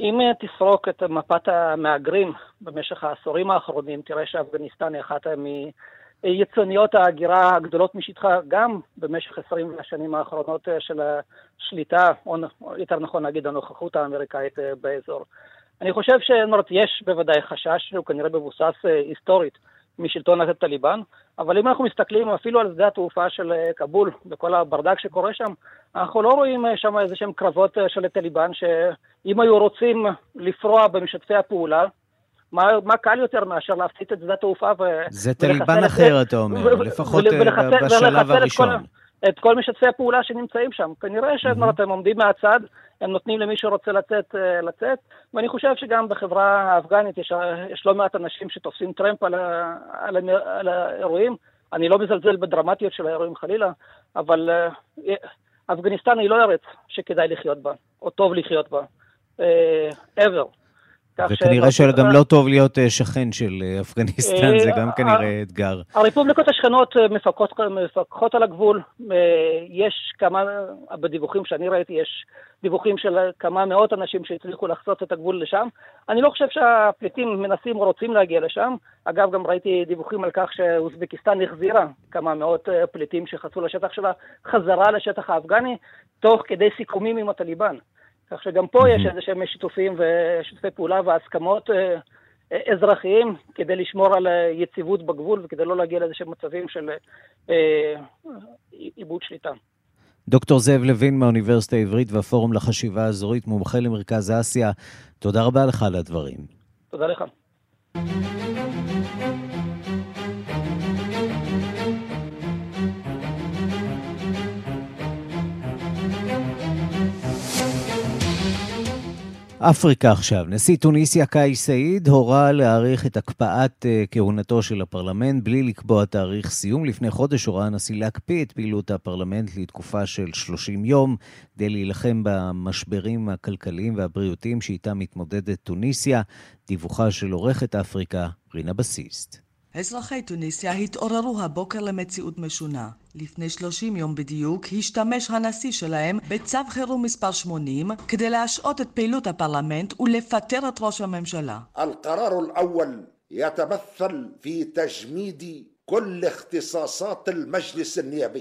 אם תסרוק את מפת המהגרים במשך העשורים האחרונים, תראה שאפגניסטן היא אחת מיצוניות ההגירה הגדולות משטחה, גם במשך עשרים השנים האחרונות של השליטה, או יותר נכון להגיד הנוכחות האמריקאית באזור. אני חושב שיש בוודאי חשש, שהוא כנראה מבוסס היסטורית, משלטון הטליבן, אבל אם אנחנו מסתכלים אפילו על שדה התעופה של אה, כבול וכל הברדק שקורה שם, אנחנו לא רואים אה, שם איזה שהם קרבות אה, של הטליבן, שאם היו רוצים לפרוע במשתפי הפעולה, מה, מה קל יותר מאשר להפציץ את שדה התעופה ו... זה טליבן אחר, אתה אומר, לפחות בשלב הראשון. את כל, את כל משתפי הפעולה שנמצאים שם. כנראה שאתם עומדים מהצד, הם נותנים למי שרוצה לצאת, אה, לצאת, ואני חושב שגם בחברה האפגנית יש, יש לא מעט אנשים שתופסים טרמפ על, ה, על, ה, על האירועים. אני לא מזלזל בדרמטיות של האירועים חלילה, אבל uh, אפגניסטן היא לא ארץ שכדאי לחיות בה, או טוב לחיות בה, uh, ever. וכנראה שגם לא טוב להיות אה, שכן של אה, אפגניסטן, זה גם כנראה אה, אתגר. הרפובליקות השכנות מפקחות, מפקחות על הגבול. יש כמה, בדיווחים שאני ראיתי, יש דיווחים של כמה מאות אנשים שהצליחו לחצות את הגבול לשם. אני לא חושב שהפליטים מנסים או רוצים להגיע לשם. אגב, גם ראיתי דיווחים על כך שאוזבקיסטן החזירה כמה מאות פליטים שחצו לשטח שלה חזרה לשטח האפגני, תוך כדי סיכומים עם הטליבן. כך שגם פה יש איזה שהם שיתופים ושיתופי פעולה והסכמות אה, אה, אזרחיים כדי לשמור על אה, יציבות בגבול וכדי לא להגיע לאיזה שהם מצבים של איבוד שליטה. דוקטור זאב לוין מהאוניברסיטה העברית והפורום לחשיבה האזורית, מומחה למרכז אסיה, תודה רבה לך על הדברים. תודה לך. אפריקה עכשיו. נשיא טוניסיה קאיס סעיד הורה להאריך את הקפאת uh, כהונתו של הפרלמנט בלי לקבוע תאריך סיום. לפני חודש הורה הנשיא להקפיא את פעילות הפרלמנט לתקופה של 30 יום כדי להילחם במשברים הכלכליים והבריאותיים שאיתם מתמודדת טוניסיה. דיווחה של עורכת אפריקה, רינה בסיסט. אזרחי טוניסיה התעוררו הבוקר למציאות משונה. לפני 30 יום בדיוק השתמש הנשיא שלהם בצו חירום מספר 80 כדי להשעות את פעילות הפרלמנט ולפטר את ראש הממשלה.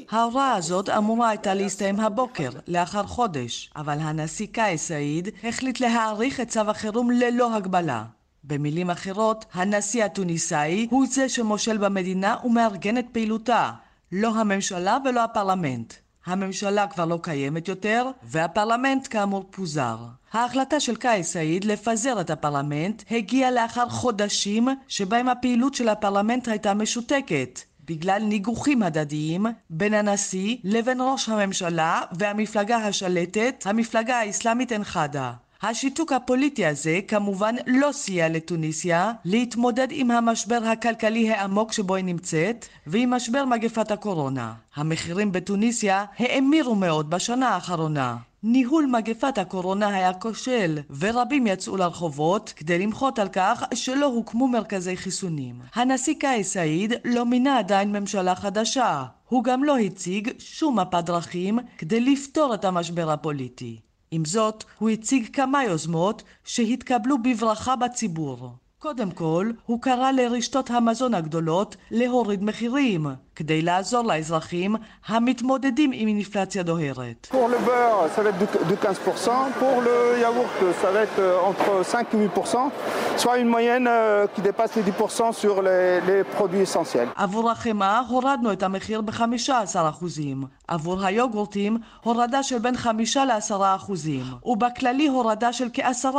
ההוראה הזאת אמורה הייתה להסתיים הבוקר, לאחר חודש, אבל הנשיא קאיס סעיד החליט להאריך את צו החירום ללא הגבלה. במילים אחרות, הנשיא התוניסאי הוא זה שמושל במדינה ומארגן את פעילותה, לא הממשלה ולא הפרלמנט. הממשלה כבר לא קיימת יותר, והפרלמנט כאמור פוזר. ההחלטה של קאיס סעיד לפזר את הפרלמנט הגיעה לאחר חודשים שבהם הפעילות של הפרלמנט הייתה משותקת. בגלל ניגוחים הדדיים בין הנשיא לבין ראש הממשלה והמפלגה השלטת, המפלגה האסלאמית אנחדה. השיתוק הפוליטי הזה כמובן לא סייע לטוניסיה להתמודד עם המשבר הכלכלי העמוק שבו היא נמצאת ועם משבר מגפת הקורונה. המחירים בטוניסיה האמירו מאוד בשנה האחרונה. ניהול מגפת הקורונה היה כושל, ורבים יצאו לרחובות כדי למחות על כך שלא הוקמו מרכזי חיסונים. הנשיא קאיס סעיד לא מינה עדיין ממשלה חדשה. הוא גם לא הציג שום מפת דרכים כדי לפתור את המשבר הפוליטי. עם זאת, הוא הציג כמה יוזמות שהתקבלו בברכה בציבור. קודם כל, הוא קרא לרשתות המזון הגדולות להוריד מחירים, כדי לעזור לאזרחים המתמודדים עם אינפלציה דוהרת. Pour le beurre, ça va être de 15%, pour le yaourt, ça va être entre 5 et 8%, soit une moyenne qui dépasse les 10% sur les, les produits essentiels. עבור החמאה הורדנו את המחיר ב-15%, עבור היוגורטים הורדה של בין 5 ל-10%, ובכללי הורדה של כ-10%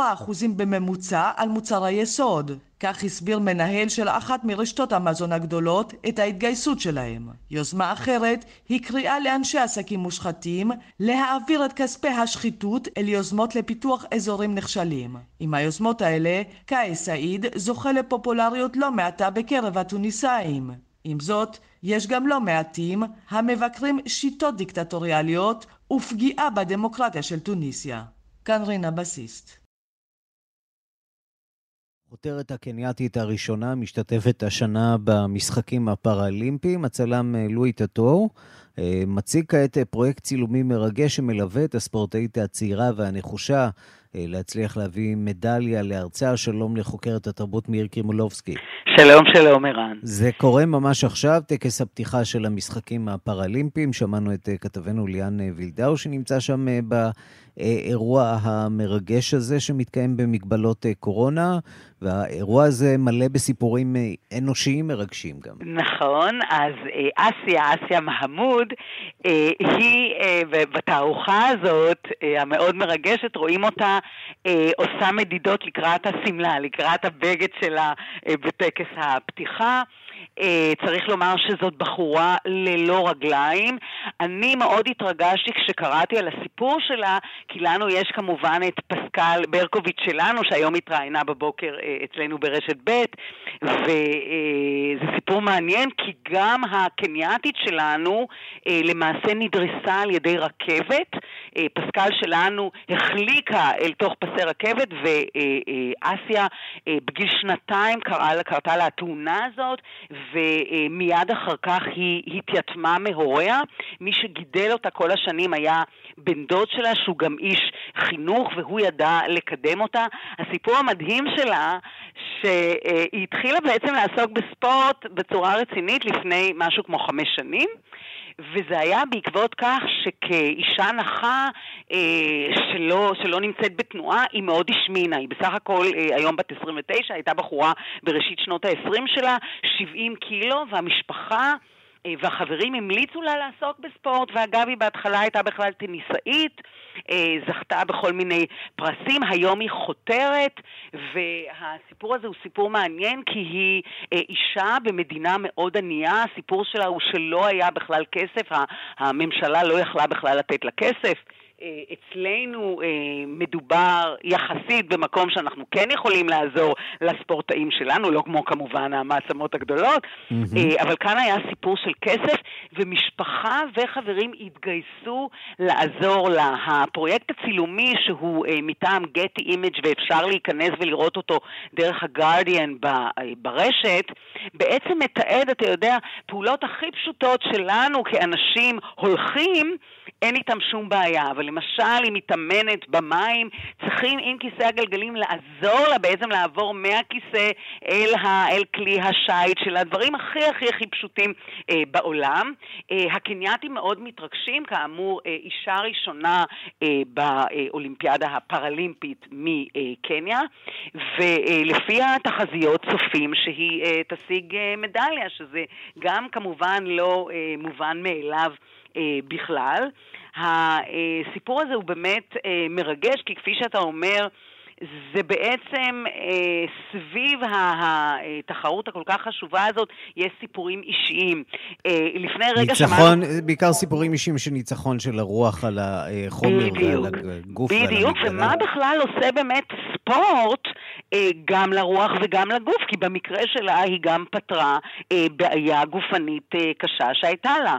בממוצע על מוצר היסוד. כך הסביר מנהל של אחת מרשתות המזון הגדולות את ההתגייסות שלהם. יוזמה אחרת היא קריאה לאנשי עסקים מושחתים להעביר את כספי השחיתות אל יוזמות לפיתוח אזורים נכשלים. עם היוזמות האלה, קאיס סעיד זוכה לפופולריות לא מעטה בקרב התוניסאים. עם זאת, יש גם לא מעטים המבקרים שיטות דיקטטוריאליות ופגיעה בדמוקרטיה של תוניסיה. כאן רינה בסיסט. הכותרת הקנייתית הראשונה משתתפת השנה במשחקים הפראלימפיים, הצלם אה, לואי טאטור. אה, מציג כעת אה, פרויקט צילומי מרגש שמלווה את הספורטאית הצעירה והנחושה להצליח להביא מדליה לארצה. שלום לחוקרת התרבות מאיר קרימולובסקי. שלום, שלום, ערן. זה קורה ממש עכשיו, טקס הפתיחה של המשחקים הפראלימפיים. שמענו את כתבנו ליאן וילדאו שנמצא שם באירוע המרגש הזה שמתקיים במגבלות קורונה, והאירוע הזה מלא בסיפורים אנושיים מרגשים גם. נכון, אז אסיה, אסיה מחמוד, היא בתערוכה הזאת, המאוד מרגשת, רואים אותה עושה מדידות לקראת השמלה, לקראת הבגד שלה בטקס הפתיחה. צריך לומר שזאת בחורה ללא רגליים. אני מאוד התרגשתי כשקראתי על הסיפור שלה, כי לנו יש כמובן את פסקל ברקוביץ' שלנו, שהיום התראיינה בבוקר אצלנו ברשת ב', וזה סיפור מעניין, כי גם הקנייתית שלנו למעשה נדרסה על ידי רכבת. פסקל שלנו החליקה אל תוך פסי רכבת, ואסיה בגיל שנתיים קרתה לה התאונה הזאת, ומיד אחר כך היא התייתמה מהוריה. מי שגידל אותה כל השנים היה בן דוד שלה, שהוא גם איש חינוך, והוא ידע לקדם אותה. הסיפור המדהים שלה, שהיא התחילה בעצם לעסוק בספורט בצורה רצינית לפני משהו כמו חמש שנים. וזה היה בעקבות כך שכאישה נכה אה, שלא, שלא נמצאת בתנועה, היא מאוד השמינה. היא בסך הכל אה, היום בת 29, הייתה בחורה בראשית שנות ה-20 שלה, 70 קילו, והמשפחה... והחברים המליצו לה לעסוק בספורט, ואגב, היא בהתחלה הייתה בכלל טניסאית, זכתה בכל מיני פרסים, היום היא חותרת, והסיפור הזה הוא סיפור מעניין כי היא אישה במדינה מאוד ענייה, הסיפור שלה הוא שלא היה בכלל כסף, הממשלה לא יכלה בכלל לתת לה כסף. אצלנו מדובר יחסית במקום שאנחנו כן יכולים לעזור לספורטאים שלנו, לא כמו כמובן המעצמות הגדולות, mm-hmm. אבל כאן היה סיפור של כסף, ומשפחה וחברים התגייסו לעזור לה. הפרויקט הצילומי שהוא מטעם Getty Image ואפשר להיכנס ולראות אותו דרך הגרדיאן ברשת, בעצם מתעד, אתה יודע, פעולות הכי פשוטות שלנו כאנשים הולכים, אין איתם שום בעיה, אבל למשל היא מתאמנת במים, צריכים עם כיסא הגלגלים לעזור לה בעצם לעבור מהכיסא אל, ה, אל כלי השיט של הדברים הכי הכי הכי פשוטים אה, בעולם. אה, הקנייתים מאוד מתרגשים, כאמור, אה, אישה ראשונה אה, באולימפיאדה הפראלימפית מקניה, ולפי התחזיות צופים שהיא אה, תשיג אה, מדליה, שזה גם כמובן לא אה, מובן מאליו. אה, בכלל. הסיפור הזה הוא באמת אה, מרגש, כי כפי שאתה אומר, זה בעצם אה, סביב התחרות הכל כך חשובה הזאת, יש סיפורים אישיים. אה, לפני רגע ניצחון, שמענו... בעיקר סיפורים אישיים של ניצחון של הרוח על החומר בדיוק, ועל הגוף ועל בדיוק, ומה בכלל עושה באמת ספורט אה, גם לרוח וגם לגוף, כי במקרה שלה היא גם פתרה אה, בעיה גופנית אה, קשה שהייתה לה.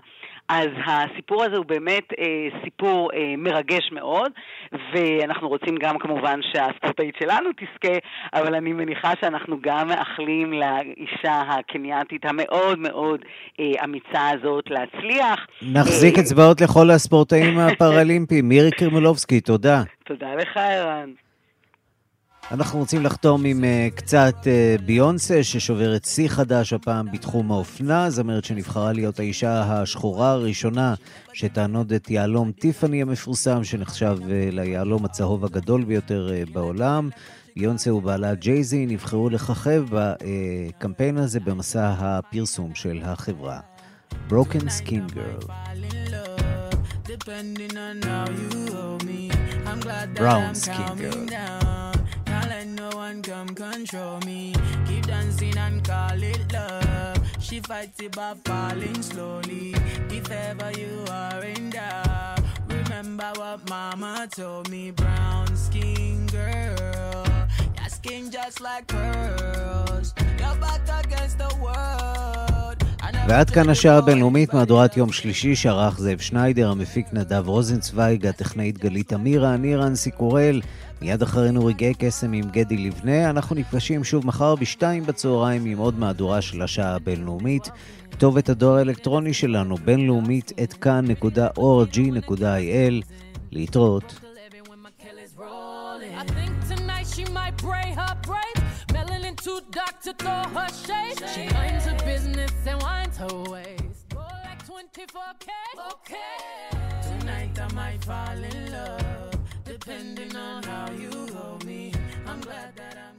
אז הסיפור הזה הוא באמת אה, סיפור אה, מרגש מאוד, ואנחנו רוצים גם כמובן שהספורטאית שלנו תזכה, אבל אני מניחה שאנחנו גם מאחלים לאישה הקנייתית המאוד מאוד אה, אמיצה הזאת להצליח. נחזיק אה, אצבעות לכל הספורטאים הפראלימפיים. מירי קרמלובסקי, תודה. תודה לך, ערן. אנחנו רוצים לחתום עם uh, קצת uh, ביונסה, ששוברת שיא חדש הפעם בתחום האופנה, זמרת שנבחרה להיות האישה השחורה הראשונה שתענוד את יהלום טיפאני המפורסם, שנחשב uh, ליהלום הצהוב הגדול ביותר uh, בעולם. ביונסה ובעלה ג'ייזי נבחרו לככב בקמפיין הזה במסע הפרסום של החברה. Broken Skin Girl. Brown Skin Girl. Let no one come control me. Keep dancing and call it love. She fights it by falling slowly. If ever you are in doubt, remember what mama told me. Brown skin girl, your skin just like pearls. Your back against the world. ועד כאן השעה הבינלאומית, מהדורת יום שלישי שערך זאב שניידר, המפיק נדב רוזנצוויג, הטכנאית גלית אמירה, אני רנסי קורל. מיד אחרינו רגעי קסם עם גדי לבנה. אנחנו נפגשים שוב מחר בשתיים בצהריים עם עוד מהדורה של השעה הבינלאומית. כתובת הדואר האלקטרוני שלנו, בינלאומית את כאן.org.il. להתראות. too dark to throw her shade. She minds her business and winds her ways. Go like 24K. Okay. Tonight I might fall in love. depending on how you hold me. I'm glad that I